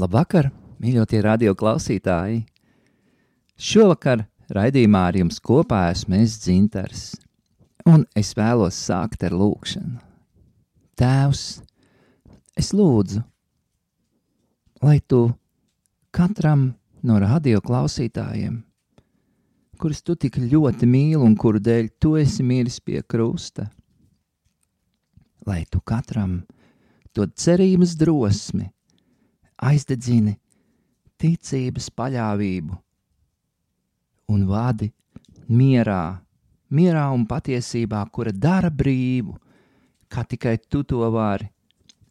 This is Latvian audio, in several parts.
Labvakar, mīļotie radio klausītāji! Šovakar raidījumā ar jums kopā esmu es Dzintars, un es vēlos sākt ar lūkšanu. Tēvs, es lūdzu, lai tu katram no radio klausītājiem, kurus tu tik ļoti mīli un kuru dēļ tu esi miris pie krusta, lai tu katram dod cerības drosmi, aizdedzini ticības paļāvību un vadi mierā, mierā un patiesībā, kura dara brīvu, kā tikai tu to vari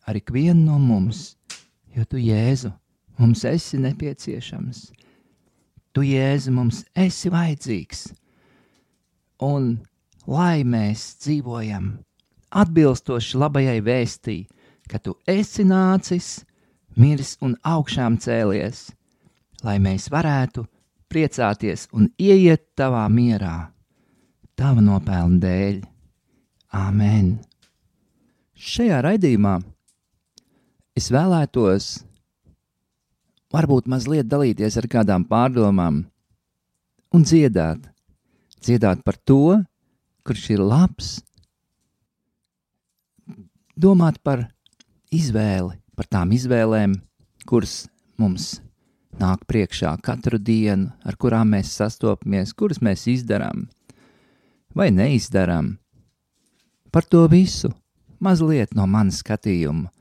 ar ikvienu no mums, jo tu, Jēzu, mums esi nepieciešams. Tu, Jēzu, mums esi vajadzīgs. Un lai mēs dzīvojam atbilstoši labajai vēstī, ka tu esi nācis, miris un augšām cēlies, lai mēs varētu priecāties un ieiet tavā mierā, tava nopelna dēļ. Āmen! Šajā raidījumā es vēlētos varbūt mazliet dalīties ar kādām pārdomām un dziedāt. Dziedāt par to, kurš ir labs, domāt par izvēli, par tām izvēlēm, kuras mums nāk priekšā katru dienu, ar kurām mēs sastopamies, kuras mēs izdarām vai neizdarām. Par to visu mazliet no manas skatījuma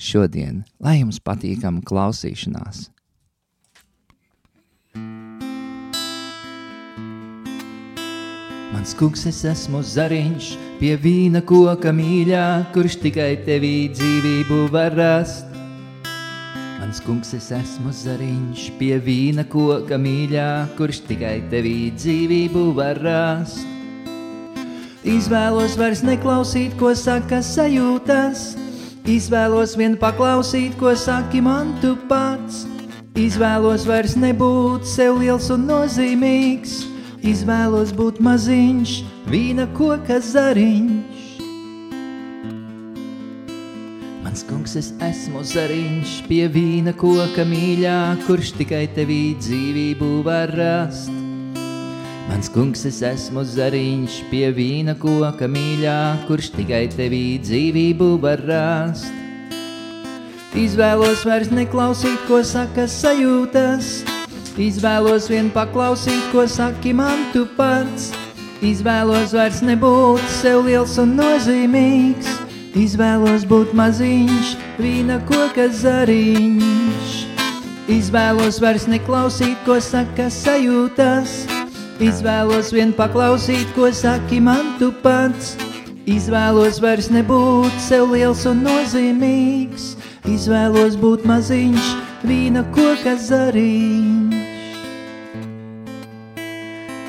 šodien, lai jums patīkama klausīšanās. Mans kungs, es esmu zariņš pie vīna koka mīļā, kurš tikai tevī dzīvību var rast. Mans kungs, es esmu zariņš pie vīna koka mīļā, kurš tikai tevī dzīvību var rast. Izvēlos vairs neklausīt, ko saka sajūtas, izvēlos vien paklausīt, ko saki man tu pats. Izvēlos vairs nebūt sev liels un nozīmīgs, izvēlos būt maziņš, vīna koka zariņš. Mans kungs, es esmu zariņš pie vīna koka mīļā, kurš tikai tevī dzīvību var rast. Mans kungs, es esmu zariņš pie vīna koka mīļā, kurš tikai tevī dzīvību var rast. Izvēlos vairs neklausīt, ko saka sajūtas, Izvēlos vien paklausīt, ko saki man tu pats. Izvēlos vairs nebūt sev liels un nozīmīgs. Izvēlos būt maziņš, vīna koka zariņš. Izvēlos vairs neklausīt, ko saka sajūtas. Izvēlos vien paklausīt, ko saki man tu pats. Izvēlos vairs nebūt sev liels un nozīmīgs. Izvēlos būt maziņš, vīna koka zariņš.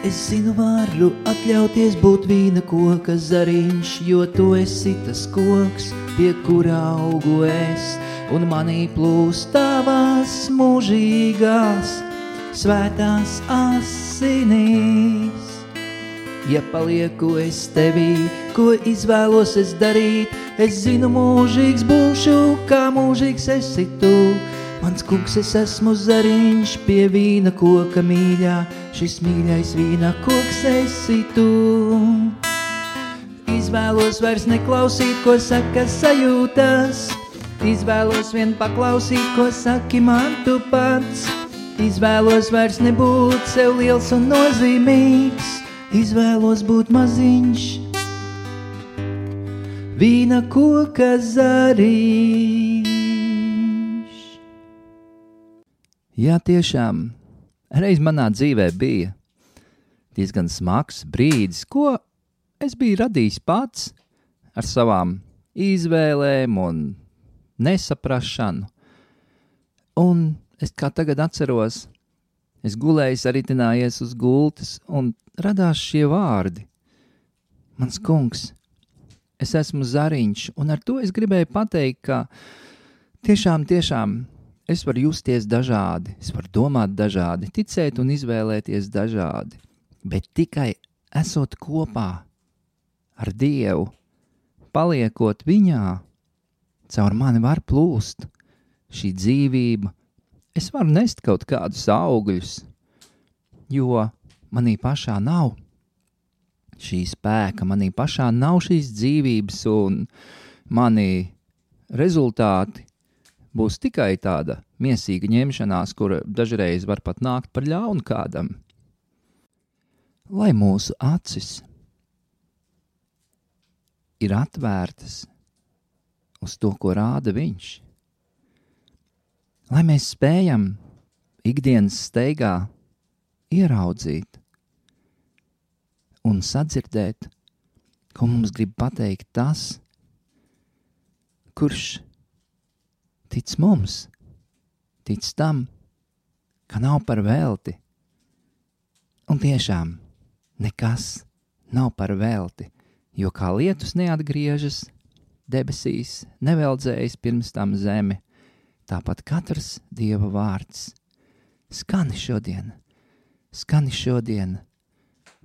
Es zinu, varu atļauties būt vīna koka zariņš, jo tu esi tas koks, pie kura augu es, un manī plūst tavās mūžīgās, svētās asinīs. Ja palieku es tevī, ko izvēlos es darīt, es zinu, mūžīgs būšu, kā mūžīgs esi tu. Mans kungs, es esmu zariņš pie vīna koka mīļā, šis mīļais vīna koks esi tu. Izvēlos vairs neklausīt, ko saka sajūtas, izvēlos vien paklausīt, ko saki man tu pats. Izvēlos vairs nebūt sev liels un nozīmīgs, izvēlos būt maziņš, vīna koka zariņš. Jā, tiešām, reiz manā dzīvē bija diezgan smags brīdis, ko es biju radījis pats ar savām izvēlēm un nesaprašanu. Un es kā tagad atceros, es gulēju, saritinājies uz gultas, un radās šie vārdi: Mans kungs, es esmu zariņš, un ar to es gribēju pateikt, ka tiešām, tiešām Es varu justies dažādi, es varu domāt dažādi, ticēt un izvēlēties dažādi, bet tikai esot kopā ar Dievu, paliekot viņā, caur mani var plūst šī dzīvība, es varu nest kaut kādus augļus, jo manī pašā nav šī spēka, manī pašā nav šīs dzīvības, un mani rezultāti būs tikai tāda mīsīga ņemšanās, kura dažreiz var pat nākt par ļaunu kādam. Lai mūsu acis ir atvērtas uz to, ko rāda viņš, lai mēs spējam ikdienas steigā ieraudzīt un sadzirdēt, ko mums grib pateikt tas, kurš tic mums, tic tam, ka nav par velti. Un tiešām nekas nav par velti, jo kā lietus neatgriežas debesīs, neveldzējas pirms tam zemi, tāpat katrs dieva vārds skani šodien, skani šodien,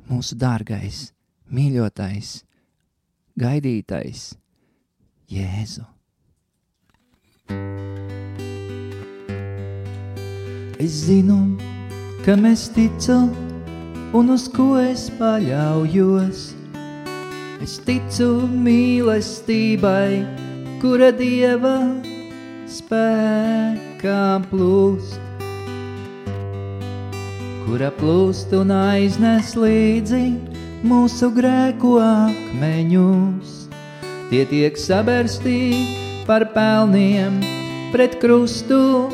mūsu dārgais, mīļotais, gaidītais Jēzu. Es zinu, kam es ticu un uz ko es paļaujos. Es ticu mīlestībai, kura dieva spēkā plūst, kura plūst un aiznes līdzi mūsu grēku akmeņus. Tie tiek saberstīti par pelniem pret krustu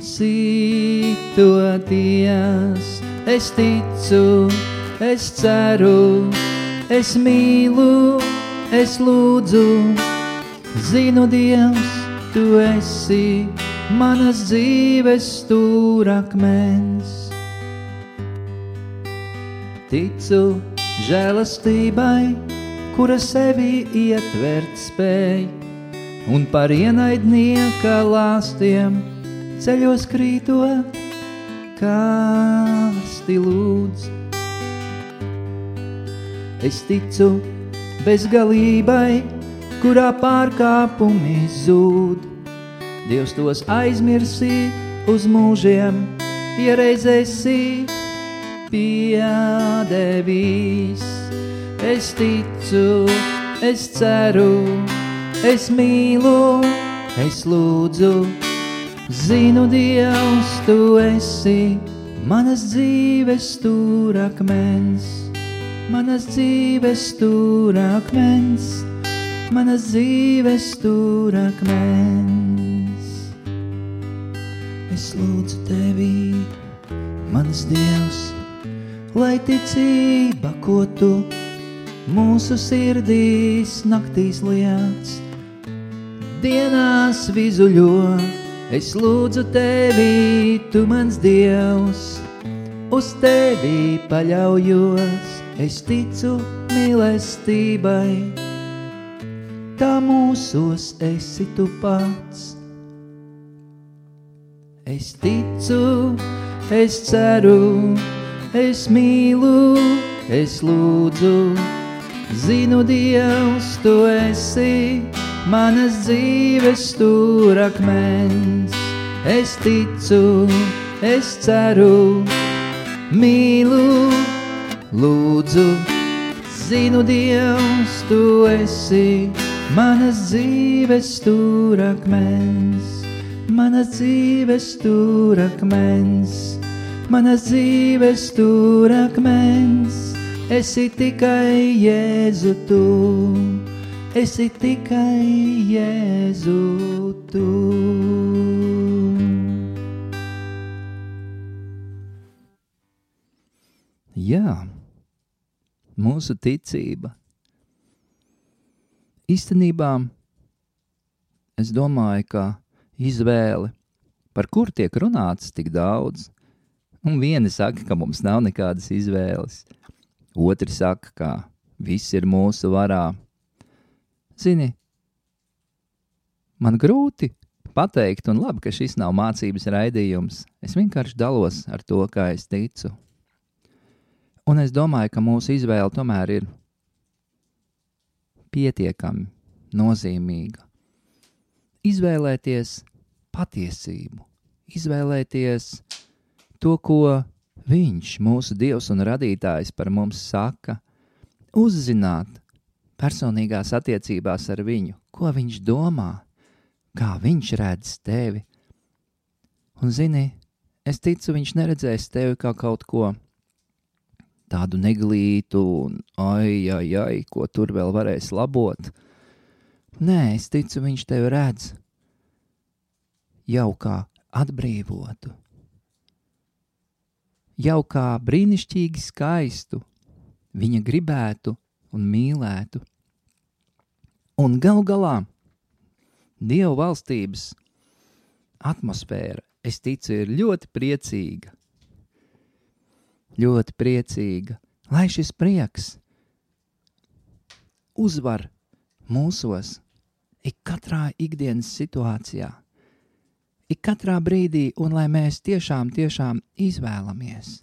sitoties. Es ticu, es ceru, es mīlu, es lūdzu, zinu, Dievs, tu esi manas dzīves stūrakmens. Ticu žēlastībai, kura sevi ietvert spēj un par ienaidnieka lāstiem ceļos krītot, kāsti lūdz. Es ticu bezgalībai, kurā pārkāpumi zūd. Dievs tos aizmirsī uz mūžiem, ja reiz esi piedevis. Es ticu, es ceru, es mīlu, es lūdzu, zinu, Dievs, tu esi manas dzīves stūrakmens, manas dzīves stūrakmens, manas dzīves stūrakmens. Es lūdzu tevi, mans Dievs, lai ticība, ko tu mūsu sirdīs naktīs lietas dienās vizuļo. Es lūdzu tevi, tu mans dievs, uz tevi paļaujos, es ticu mīlestībai. Tā mūsos esi tu pats. Es ticu, es ceru, es mīlu, es lūdzu, zinu, Dievs, tu esi manas dzīves stūrakmens. Es ticu, es ceru, mīlu, lūdzu, zinu, Dievs, tu esi manas dzīves stūrakmens, manas dzīves stūrakmens, manas dzīves stūrakmens. Esi tikai Jēzu tu esi tikai Jēzu tu. Jā, mūsu ticība. Īstenībā es domāju, ka izvēle, par kur tiek runāts tik daudz, un vieni saka, ka mums nav nekādas izvēles, otri saka, ka viss ir mūsu varā Zini, man grūti pateikt, un labi, ka šis nav mācības raidījums. Es vienkārši dalos ar to, kā es ticu. Un es domāju, ka mūsu izvēle tomēr ir pietiekami nozīmīga. Izvēlēties patiesību, izvēlēties to, ko Viņš, mūsu Dievs un Radītājs, par mums saka, uzzināt personīgās attiecībās ar Viņu, ko Viņš domā, kā Viņš redz tevi. Un, zini, es ticu, Viņš neredzēs tevi kā kaut ko tādu neglītu, un ai, ai, ai, ko tur vēl varēs labot. Nē, es ticu, viņš tevi redz. Jau kā atbrīvotu, jau kā brīnišķīgi skaistu, viņa gribētu un mīlētu. Un gal galā Dieva valstības atmosfēra, es ticu, ir ļoti priecīga ļoti priecīga, lai šis prieks uzvar mūsos, ik katrā ikdienas situācijā, ik katrā brīdī, un lai mēs tiešām, tiešām izvēlamies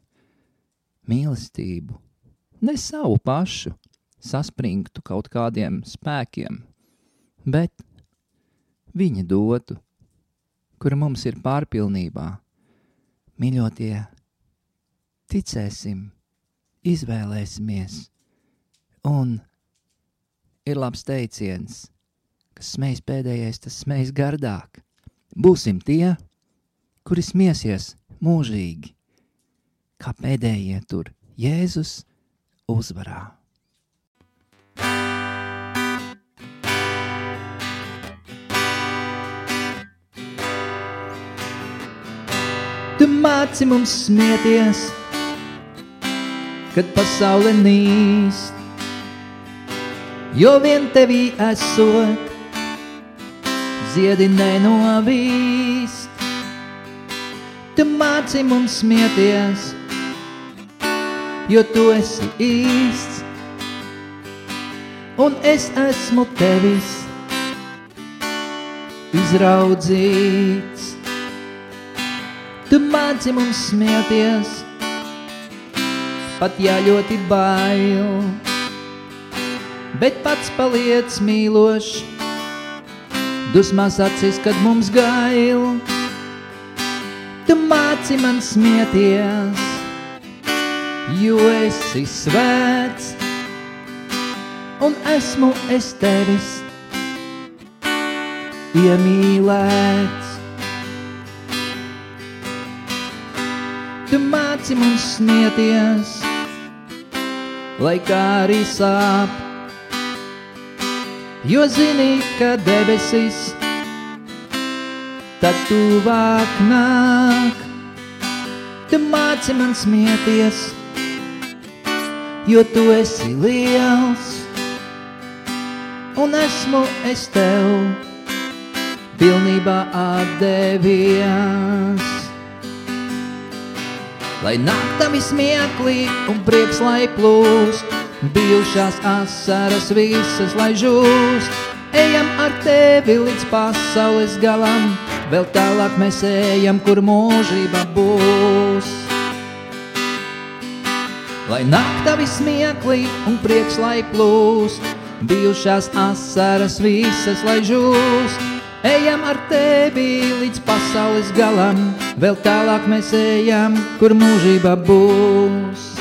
mīlestību, ne savu pašu saspringtu kaut kādiem spēkiem, bet viņa dotu, kura mums ir pārpilnībā, mīļotie ticēsim, izvēlēsimies. Un ir labs teiciens, kas smējas pēdējais, tas smējas gardāk. Būsim tie, kuri smiesies mūžīgi, kā pēdējie tur Jēzus uzvarā. Māci mums smieties! kad pasaule nīst. Jo vien tevī esot, ziedi nenovīst. Tu māci mums smieties, jo tu esi īsts, un es esmu tevis izraudzīts. Tu māci mums smieties, pat ja ļoti bail. Bet pats paliec mīlošs, dusmās acis, kad mums gail. Tu māci man smieties, jo esi svēts, un esmu es tevis iemīlēts. Māci mums smieties, lai kā arī sāp. Jo zini, ka debesis tad tuvāk nāk. Tu māci man smieties, jo tu esi liels, un esmu es tev pilnībā atdevies. Lai nāk tavi smieklī un prieks, lai plūst, bijušās asaras visas, lai žūst. Ejam ar tevi līdz pasaules galam, vēl tālāk mēs ejam, kur mūžība būs. Lai nāk tavi smieklī un prieks, lai plūst, bijušās asaras visas, lai žūst. Ejam ar tevi līdz pasaules galam, vēl tālāk mēs ejam, kur mūžība būs.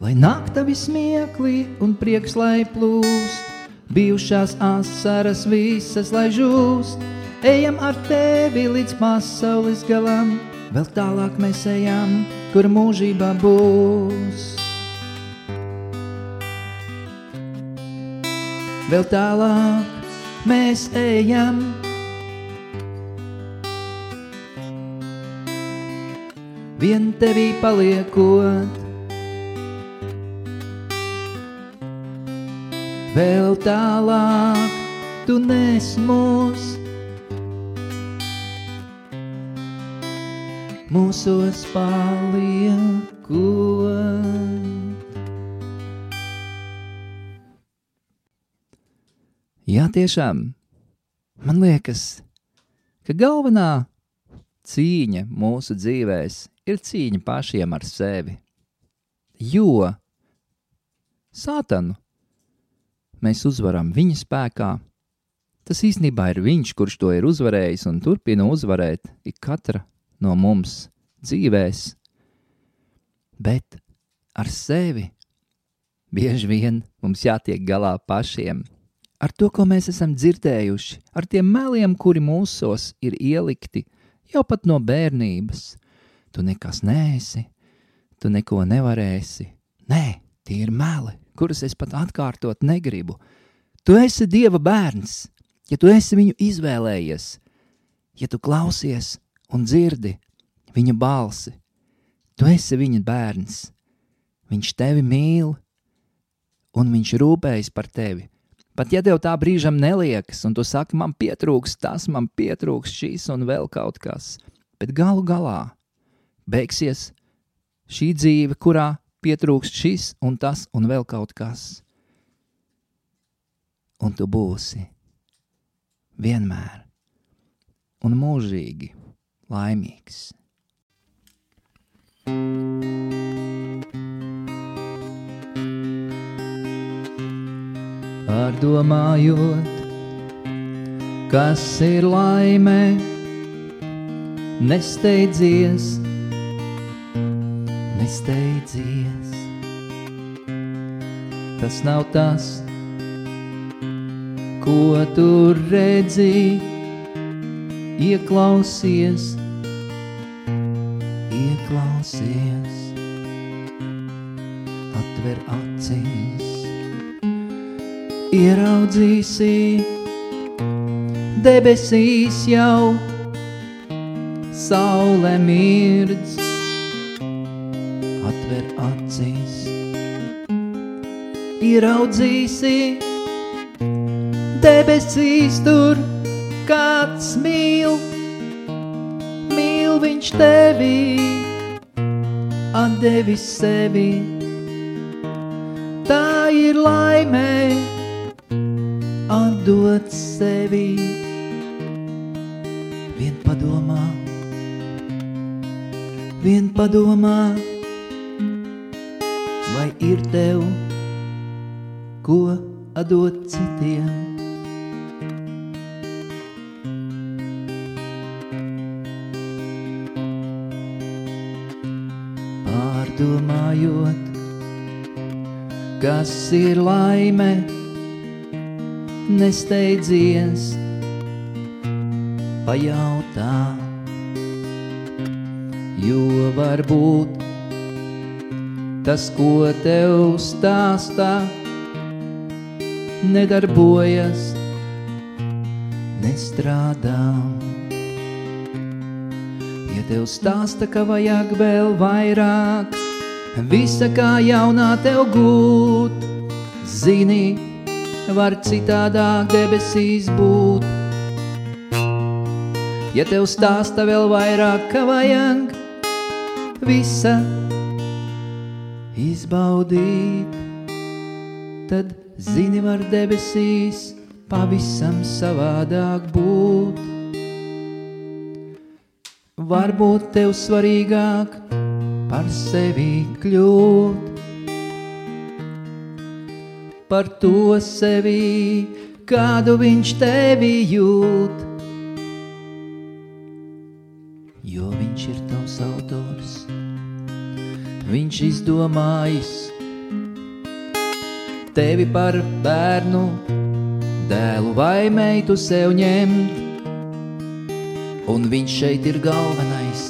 Lai nāk tavi smiekli un prieks, lai plūst, bijušās asaras visas, lai žūst. Ejam ar tevi līdz pasaules galam, vēl tālāk mēs ejam, kur mūžība būs. Vēl tālāk mēs ejam. Vien tevī paliekot, vēl tālāk tu nes mūs. Mūsos paliekot. Jā, tiešām man liekas, ka galvenā cīņa mūsu dzīvēs ir cīņa pašiem ar sevi. Jo Sātanu mēs uzvaram viņa spēkā, Tas īstenībā ir viņš, kurš to ir uzvarējis un turpina uzvarēt ik katra no mums dzīvēs. Bet ar sevi bieži vien mums jātiek galā pašiem. Ar to, ko mēs esam dzirdējuši, ar tiem meliem, kuri mūsos ir ielikti jau pat no bērnības. Tu nekas neesi, tu neko nevarēsi. Nē, tie ir meli, kurus es pat atkārtot negribu. Tu esi Dieva bērns, ja tu esi viņu izvēlējies, ja tu klausies un dzirdi viņa balsi, tu esi viņa bērns. Viņš tevi mīl, un viņš rūpējas par tevi. Pat ja tev tā brīžam neliekas, un tu saki, man pietrūks tas, man pietrūks šīs un vēl kaut kas, bet galu galā beigsies šī dzīve, kurā pietrūks šis un tas un vēl kaut kas. Un tu būsi vienmēr un mūžīgi laimīgs. Pārdomājot, kas ir laime, nesteidzies, nesteidzies. Tas nav tas, ko tu redzi, ieklausies, ieklausies, atver acīs ieraudzīsi debesīs jau saule mirdz, Ieraudzīsi debesīs tur kāds mīl, mīl viņš tevi, atdevis sevi. Tā ir laimē, atdot sevi. Vien padomā, vien padomā, vai ir tev, ko atdot citiem. Pārdomājot, kas ir laime, nesteidzies, pajautā, jo varbūt tas, ko tev stāstā, nedarbojas, nestrādā. Ja tev stāsta, ka vajag vēl vairāk, visa kā jaunā tev gūt, zini, var citādāk debesīs būt. Ja tev stāsta vēl vairāk, ka vajag visa izbaudīt, tad zini var debesīs pavisam savādāk būt. Varbūt tev svarīgāk par sevi kļūt, par to sevi, kādu viņš tevi jūt. Jo viņš ir tavs autors, viņš izdomājis tevi par bērnu, dēlu vai meitu sev ņemt. Un viņš šeit ir galvenais,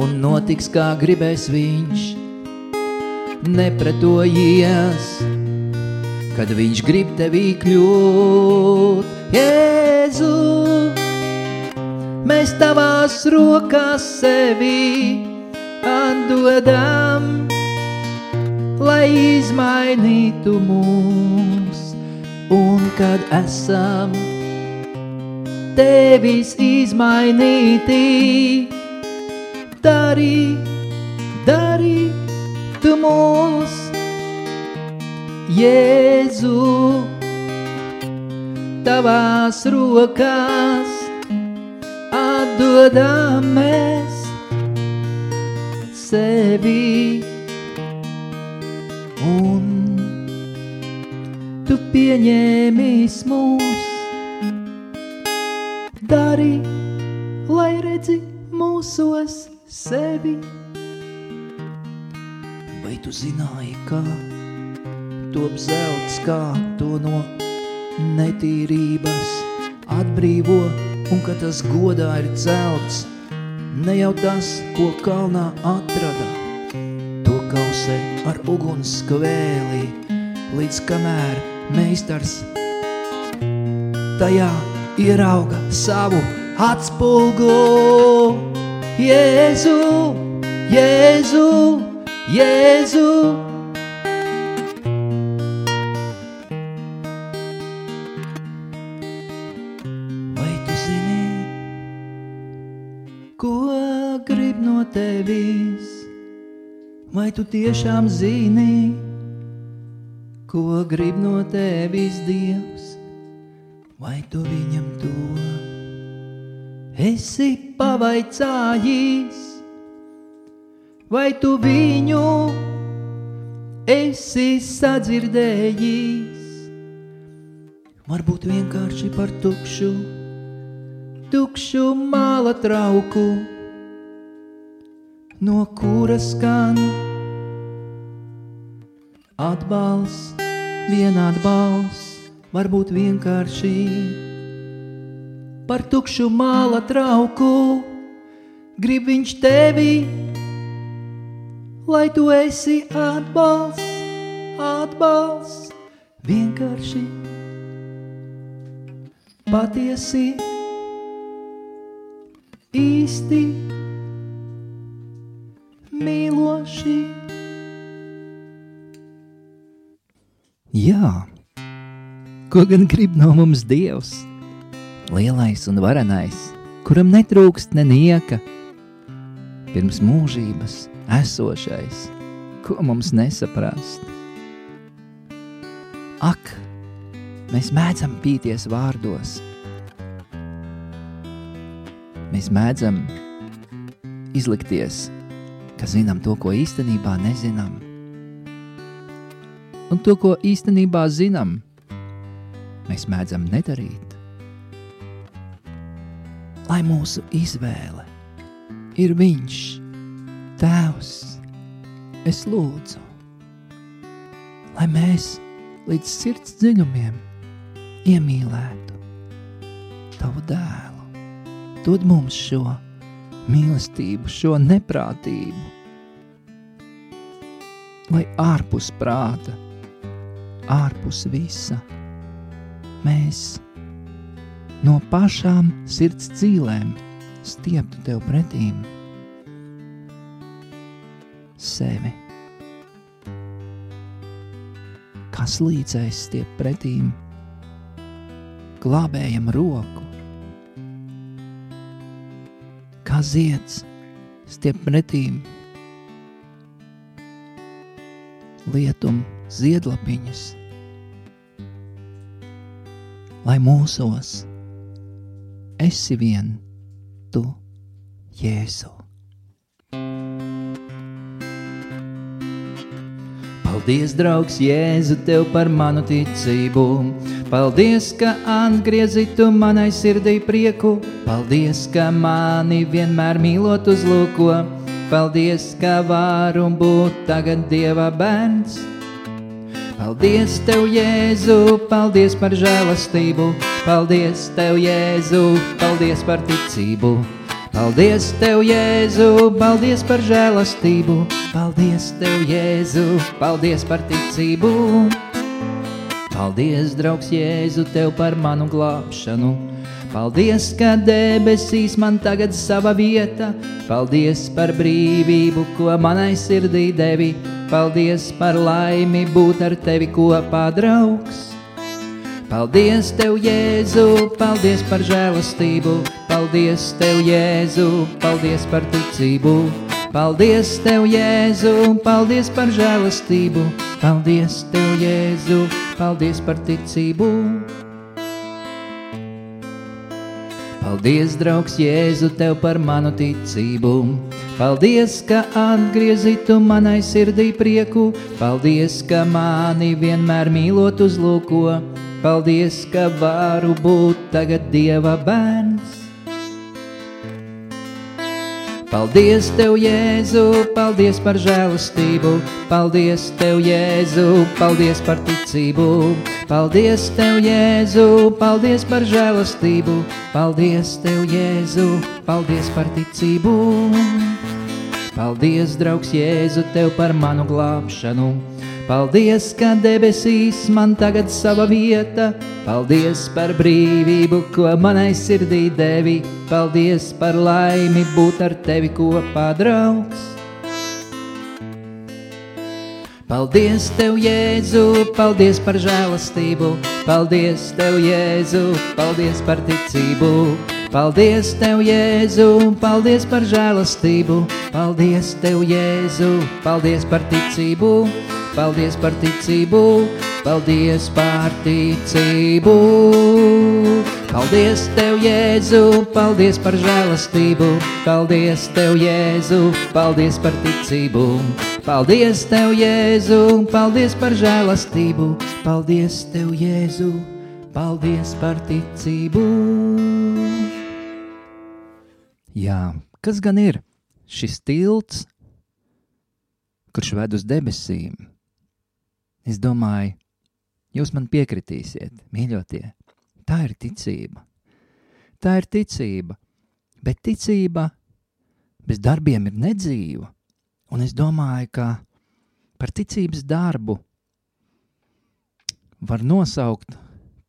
un notiks kā gribēs viņš, nepretojies kad viņš grib tevī kļūt. Jēzu, mēs tavās rokās sevi atdodam, lai izmainītu mūs, un kad esam tevis izmainīti, darī, darī tu mūs Jēzu, tavās rokās atdodam mēs pieņēmis mūs dari, lai redzi mūsos sevi. Vai tu zināji, kā top zelts, kā to no netīrības atbrīvo, un ka tas godā ir celts, ne jau tas, ko kalnā atrada, to kausē ar uguns skvēlī, līdz kamēr meistars tajā ierauga savu atspulgu. Jēzu, Jēzu, Jēzu. Vai tu zini, ko grib no tevis? Vai tu tiešām zini, ko grib no tevis Dievs? Vai tu viņam to esi pavaicājis? Vai tu viņu esi sadzirdējis? Varbūt vienkārši par tukšu, tukšu māla trauku, no kuras skan atbalsts, viena atbalsts varbūt vienkārši par tukšu māla trauku. Grib viņš tevi, lai tu esi atbalsts, atbalsts, vienkārši patiesi, īsti, mīloši. Jā, Ko gan grib no mums Dievs? Lielais un varenais, kuram netrūkst nenieka, pirms mūžības esošais, ko mums nesaprast. Ak, mēs mēdzam pīties vārdos, mēs mēdzam izlikties, ka zinām to, ko īstenībā nezinām. Un to, ko īstenībā zinām, mēs mēdzam nedarīt. Lai mūsu izvēle ir Viņš, Tēvs, es lūdzu, lai mēs līdz sirds dziļumiem iemīlētu Tavu dēlu. Dod mums šo mīlestību, šo neprātību, lai ārpus prāta, ārpus visa. Mēs no pašām sirds dzīvēm stieptu tev pretīm. Sevi. Kas līdzais stiep pretīm? Glābējam roku, kā zieds stiep pretīm? Lietum ziedlapiņas lai mūsos esi vien tu, Jēzu. Paldies, draugs, Jēzu, tev par manu ticību. Paldies, ka atgriezi tu manai sirdī prieku. Paldies, ka mani vienmēr mīlot uzlūko. Paldies, ka varu būt tagad Dieva bērns. Paldies, Tev, Jēzu, paldies par žēlastību, paldies, Tev, Jēzu, paldies par ticību. Paldies, Tev, Jēzu, paldies par žēlastību, paldies, Tev, Jēzu, paldies par ticību. Paldies, draugs, Jēzu, Tev par manu glābšanu. Paldies, ka debesīs man tagad sava vieta, paldies par brīvību, ko manai sirdī devi. Paldies par laimi būt ar tevi kopā, draugs. Paldies, Tev, Jēzu, paldies par žēlastību, paldies, Tev, Jēzu, paldies par ticību. Paldies, Tev, Jēzu, paldies par žēlastību, paldies, Tev, Jēzu, paldies par ticību. Paldies, draugs, Jēzu, tev par manu ticību. Paldies, ka atgriezi tu manai sirdī prieku. Paldies, ka mani vienmēr mīlot uzlūko. paldies, ka varu būt tagad Dieva bērns. Paldies Tev, Jēzu, paldies par žēlastību, paldies Tev, Jēzu, paldies par ticību, paldies Tev, Jēzu, paldies par žēlastību, paldies Tev, Jēzu, paldies par ticību. Paldies, draugs Jēzu, Tev par manu glābšanu, Paldies, ka debesīs man tagad sava vieta. Paldies par brīvību, ko manai sirdī devi. Paldies par laimi būt ar tevi kopā, draugs. Paldies, Tev, Jēzu, paldies par žēlastību, paldies, Tev, Jēzu, paldies par ticību. Paldies, Tev, Jēzu, paldies par žēlastību, paldies, Tev, Jēzu, paldies par ticību. Paldies par ticību, paldies par ticību. Paldies Tev, Jēzu, paldies par žēlastību, paldies Tev, Jēzu, paldies par ticību. Paldies Tev, Jēzu, paldies par žēlastību, paldies Tev, Jēzu, paldies par ticību. Jā, kas gan ir šis tilts, kurš ved uz debesīm? Es domāju, jūs man piekritīsiet, mīļotie. Tā ir ticība. Tā ir ticība, bet ticība bez darbiem ir nedzīva. Un es domāju, ka par ticības darbu var nosaukt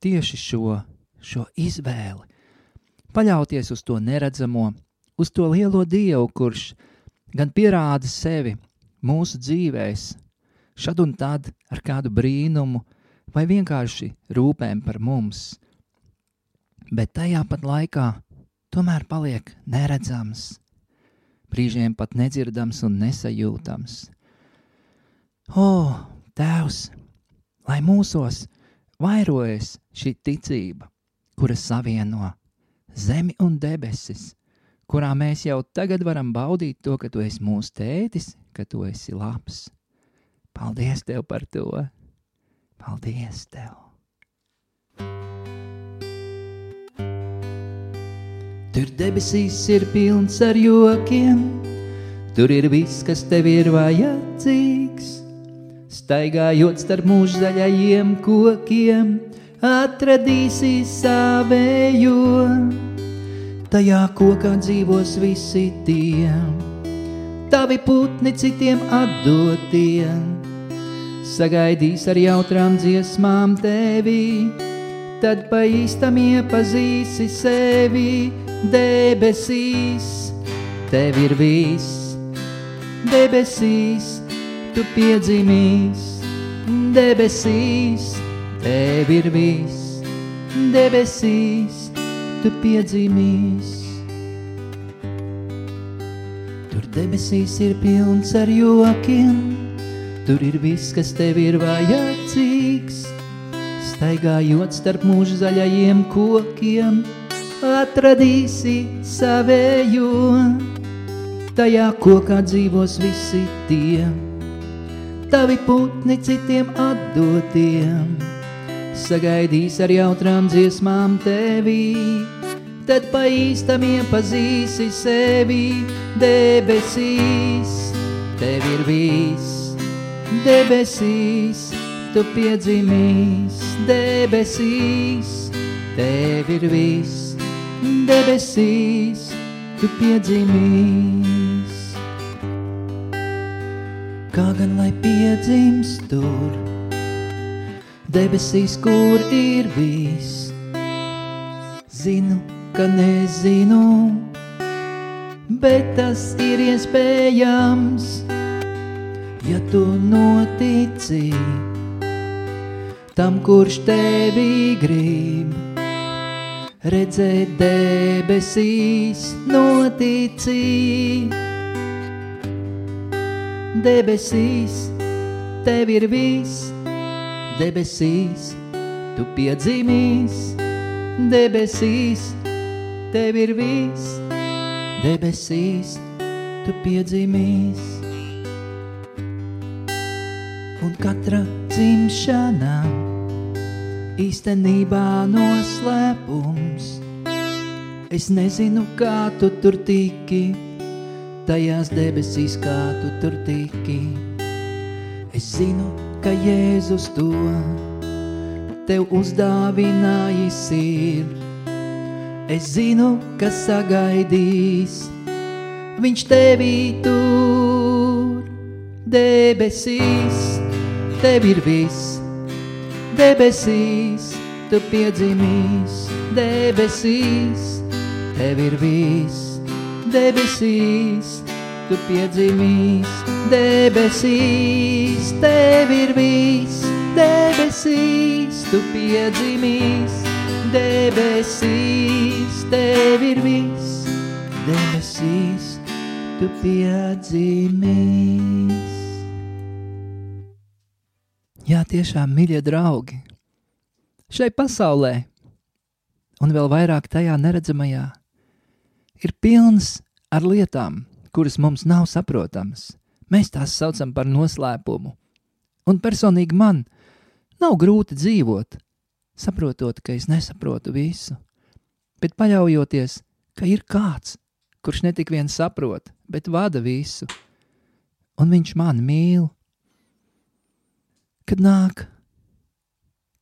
tieši šo, šo izvēli. Paļauties uz to neredzamo, uz to lielo dievu, kurš gan pierāda sevi mūsu dzīvēm, šad un tad ar kādu brīnumu vai vienkārši rūpēm par mums, bet tajā pat laikā tomēr paliek neredzams, brīžiem pat nedzirdams un nesajūtams. O, Tēvs, lai mūsos vairojas šī ticība, kura savieno zemi un debesis, kurā mēs jau tagad varam baudīt to, ka tu esi mūsu tētis, ka tu esi labs Paldies tev par to! Paldies tev! Tur debesīs ir pilns ar jokiem, tur ir viss, kas tev ir vajadzīgs. Staigājot starp mūža zaļajiem kokiem, atradīsi savējo. Tajā kokā dzīvos visi tie, tavi putni citiem atdotiem sagaidīs ar jautrām dziesmām tevi, tad pa īstam iepazīsi sevi debesīs. Tev ir viss, debesīs, tu piedzimīs, debesīs, tev ir viss, debesīs, tu piedzimīs. Tur debesīs ir pilns ar jokiem, Tur ir viss, kas tev ir vajadzīgs. Staigājot starp mūža zaļajiem kokiem, atradīsi savējo. Tajā kokā dzīvos visi tie, tavi putni citiem atdotiem. Sagaidīs ar jautrām dziesmām tevī, tad pa īstam iepazīsi sevi debesīs. Tev ir viss, debesīs, tu piedzimīs debesīs, tev ir viss, debesīs, tu piedzimīs. Kā gan lai piedzimst tur, debesīs, kur ir viss, zinu, ka nezinu, bet tas ir iespējams ja tu notici tam, kurš tevi grib. Redzēt debesīs, notici. Debesīs, tev ir viss, debesīs, tu piedzimīs. Debesīs, tev ir viss, debesīs, tu piedzimīs un katra dzimšana īstenībā noslēpums. Es nezinu, kā tu tur tiki, tajās debesīs, kā tu tur tiki. Es zinu, ka Jēzus to tev uzdāvinājis ir. Es zinu, ka sagaidīs, viņš tevī tur debesīs, tev ir viss, debesīs, tu piedzimīs, debesīs, tev ir viss, debesīs, tu piedzimīs, debesīs, tev ir viss, debesīs, tu piedzimīs, debesīs, tev ir viss, debesīs, tu piedzimīs. Jā, tiešām, mīļie draugi, šai pasaulē, un vēl vairāk tajā neredzamajā, ir pilns ar lietām, kuras mums nav saprotamas. Mēs tās saucam par noslēpumu. Un personīgi man nav grūti dzīvot, saprotot, ka es nesaprotu visu, bet paļaujoties, ka ir kāds, kurš ne tik vien saprot, bet vada visu, un viņš mani mīl. Kad nāk,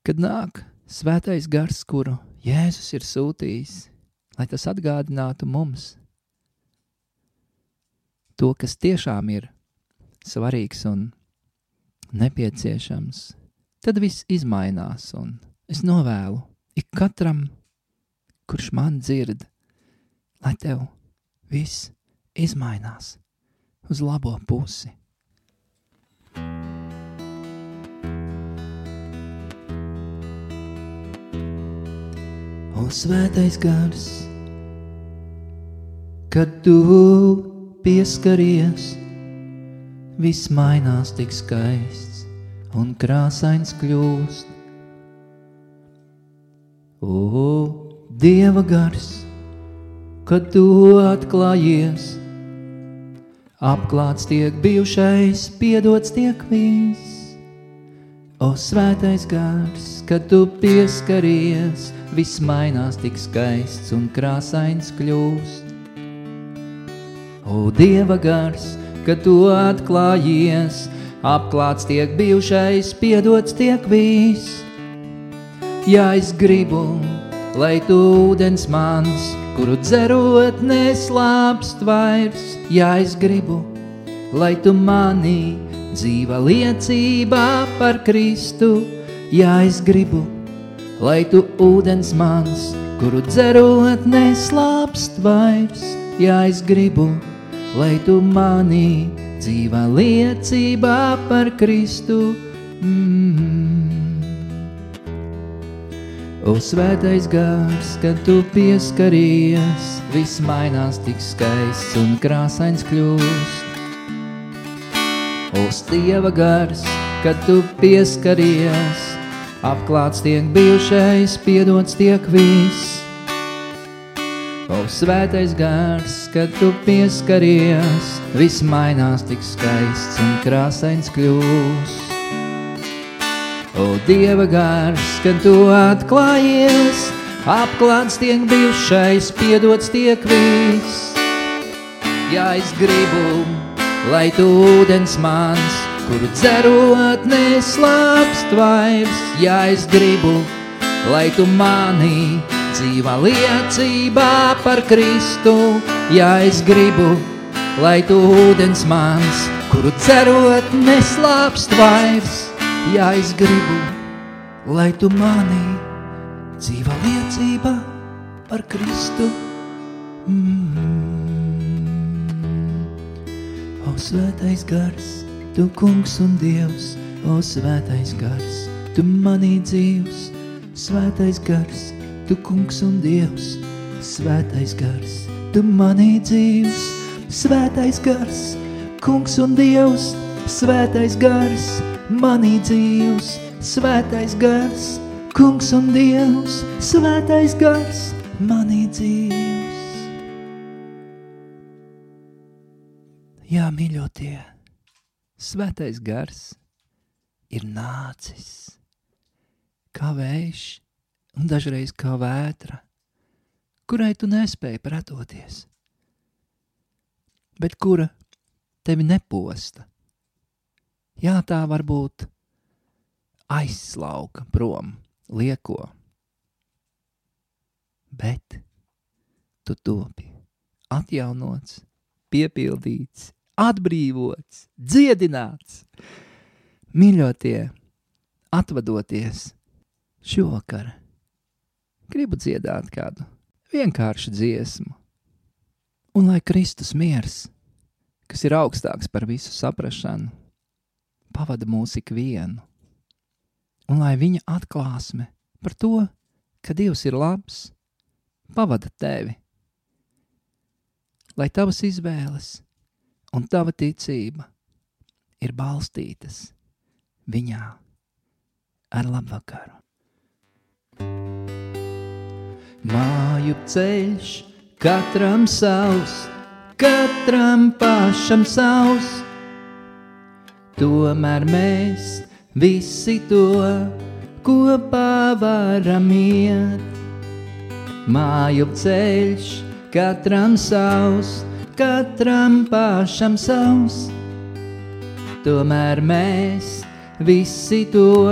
kad nāk svētais gars, kuru Jēzus ir sūtījis, lai tas atgādinātu mums to, kas tiešām ir svarīgs un nepieciešams, tad viss izmainās, es novēlu ik katram, kurš man dzird, lai tev viss izmainās uz labo pusi. O svētais gars, kad tu pieskaries, viss mainās tik skaists un krāsains kļūst. O, Dieva gars, kad tu atklājies, apklāts tiek bijušais, piedots tiek viss. O, svētais gars, kad tu pieskaries, viss mainās tik skaists un krāsains kļūst. O, Dieva gars, kad tu atklājies, apklāts tiek bijušais, piedots tiek viss. Ja es gribu, lai tu ūdens mans, kuru dzerot neslāpst vairs, ja es gribu, lai tu mani dzīva liecībā par Kristu, ja es gribu, lai tu ūdens mans, kuru dzerot neslāpst vairs, ja es gribu, lai tu mani dzīvā liecībā par Kristu. Mm. O svētais gars, kad tu pieskaries, viss mainās tik skaists un krāsains kļūst. O stieva gars, kad tu pieskaries, apklāts tiek bijušais, piedots tiek viss. O svētais gars, kad tu pieskaries, viss mainās tik skaists un krāsains kļūst. O Dieva gars, kad tu atklājies, apklāts tiek bijušais, piedots tiek viss. Ja es gribu, lai tu ūdens mans, kuru dzerot neslāpst vairs, ja es gribu, lai tu mani dzīvā liecībā par Kristu, ja es gribu, lai tu ūdens mans, kuru cerot neslāpst vairs, ja es gribu, lai tu mani dzīvā liecībā par Kristu. Mm. Svētais gars, tu kungs un dievs, o svētais gars, tu manī dzīvs, svētais gars, tu kungs un dievs, svētais gars, tu manī dzīvs, svētais gars, kungs un dievs, svētais gars, manī dzīvs, svētais gars, kungs un dievs, svētais gars, manī dzīvs. Jā, mīļotie, svētais gars ir nācis. Kā vējš un dažreiz kā vētra, kurai tu nespēji pretoties, bet kura tevi neposta. Jā, tā varbūt aizslauka prom, lieko, bet tu topi atjaunots, piepildīts, atbrīvots, dziedināts. Mīļotie, atvadoties šovakar, gribu dziedāt kādu vienkāršu dziesmu. Un lai Kristus miers, kas ir augstāks par visu saprašanu, pavada mūs ikvienu, un lai viņa atklāsme par to, ka Dievs ir labs, pavada tevi, lai tavas izvēles un tava ticība ir balstītas viņā ar labvakaru. Māju ceļš katram savs, katram pašam savs, tomēr mēs visi to kopā varam iet. Māju ceļš katram savs, katram pašam savs. Tomēr mēs visi to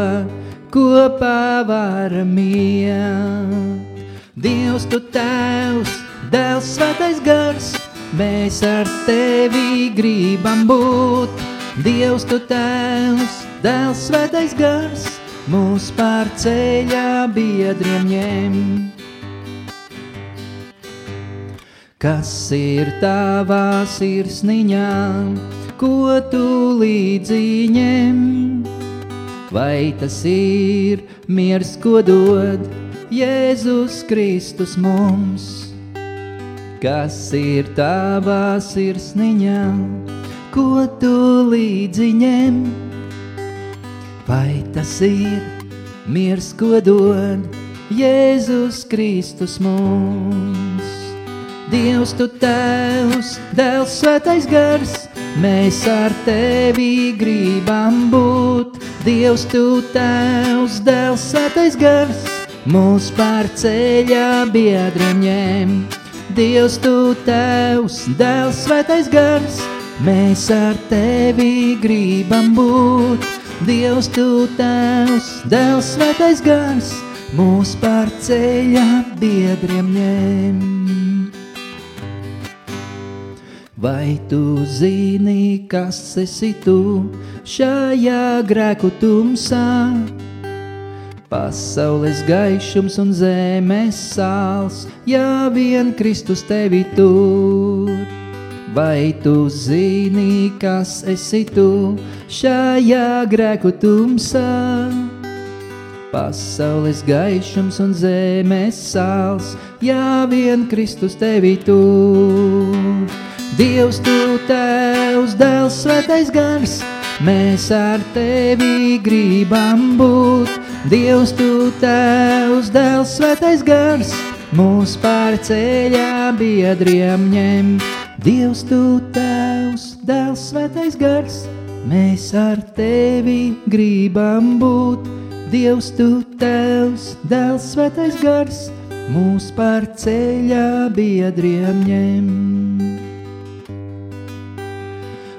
kopā varam iet. Dievs, tu tēvs, dēls, svētais gars, mēs ar tevi gribam būt. Dievs, tu tēvs, dēls, svētais gars, mūs pār ceļā biedriem ņemt. Kas ir tavā sirsniņā, ko tu līdzi ņem? Vai tas ir miers, ko dod Jēzus Kristus mums? Kas ir tavā sirsniņā, ko tu līdzi ņem? Vai tas ir miers, ko dod Jēzus Kristus mums? Dievs, tu tēvs, dēls, svētais gars, mēs ar tevi gribam būt. Dievs, tu tēvs, dēls, svētais gars, mūs pār ceļā biedriem ņem. Dievs, tu tēvs, dēls, svētais gars, mēs ar tevi gribam būt. Dievs, tu tēvs, dēls, svētais gars, mūs pār ceļā biedriem ņem. Vai tu zini, kas esi tu šajā grēku tumsā? Pasaules gaišums un zemes sāls, ja vien Kristus tevi tur. Vai tu zini, kas esi tu šajā grēku tumsā? Pasaules gaišums un zemes sāls, ja vien Kristus tevi tur. Dievs, tu tevs, dēls, svētais gars, mēs ar tevi gribam būt. Dievs, tu tevs, dēls, svētais gars, mūs pār ceļā biedriem ņem. Dievs, tu tevs, dēls, svētais gars, mēs ar tevi gribam būt. Dievs, tu tevs, dēls, svētais gars, mūs pār ceļā biedriem ņem.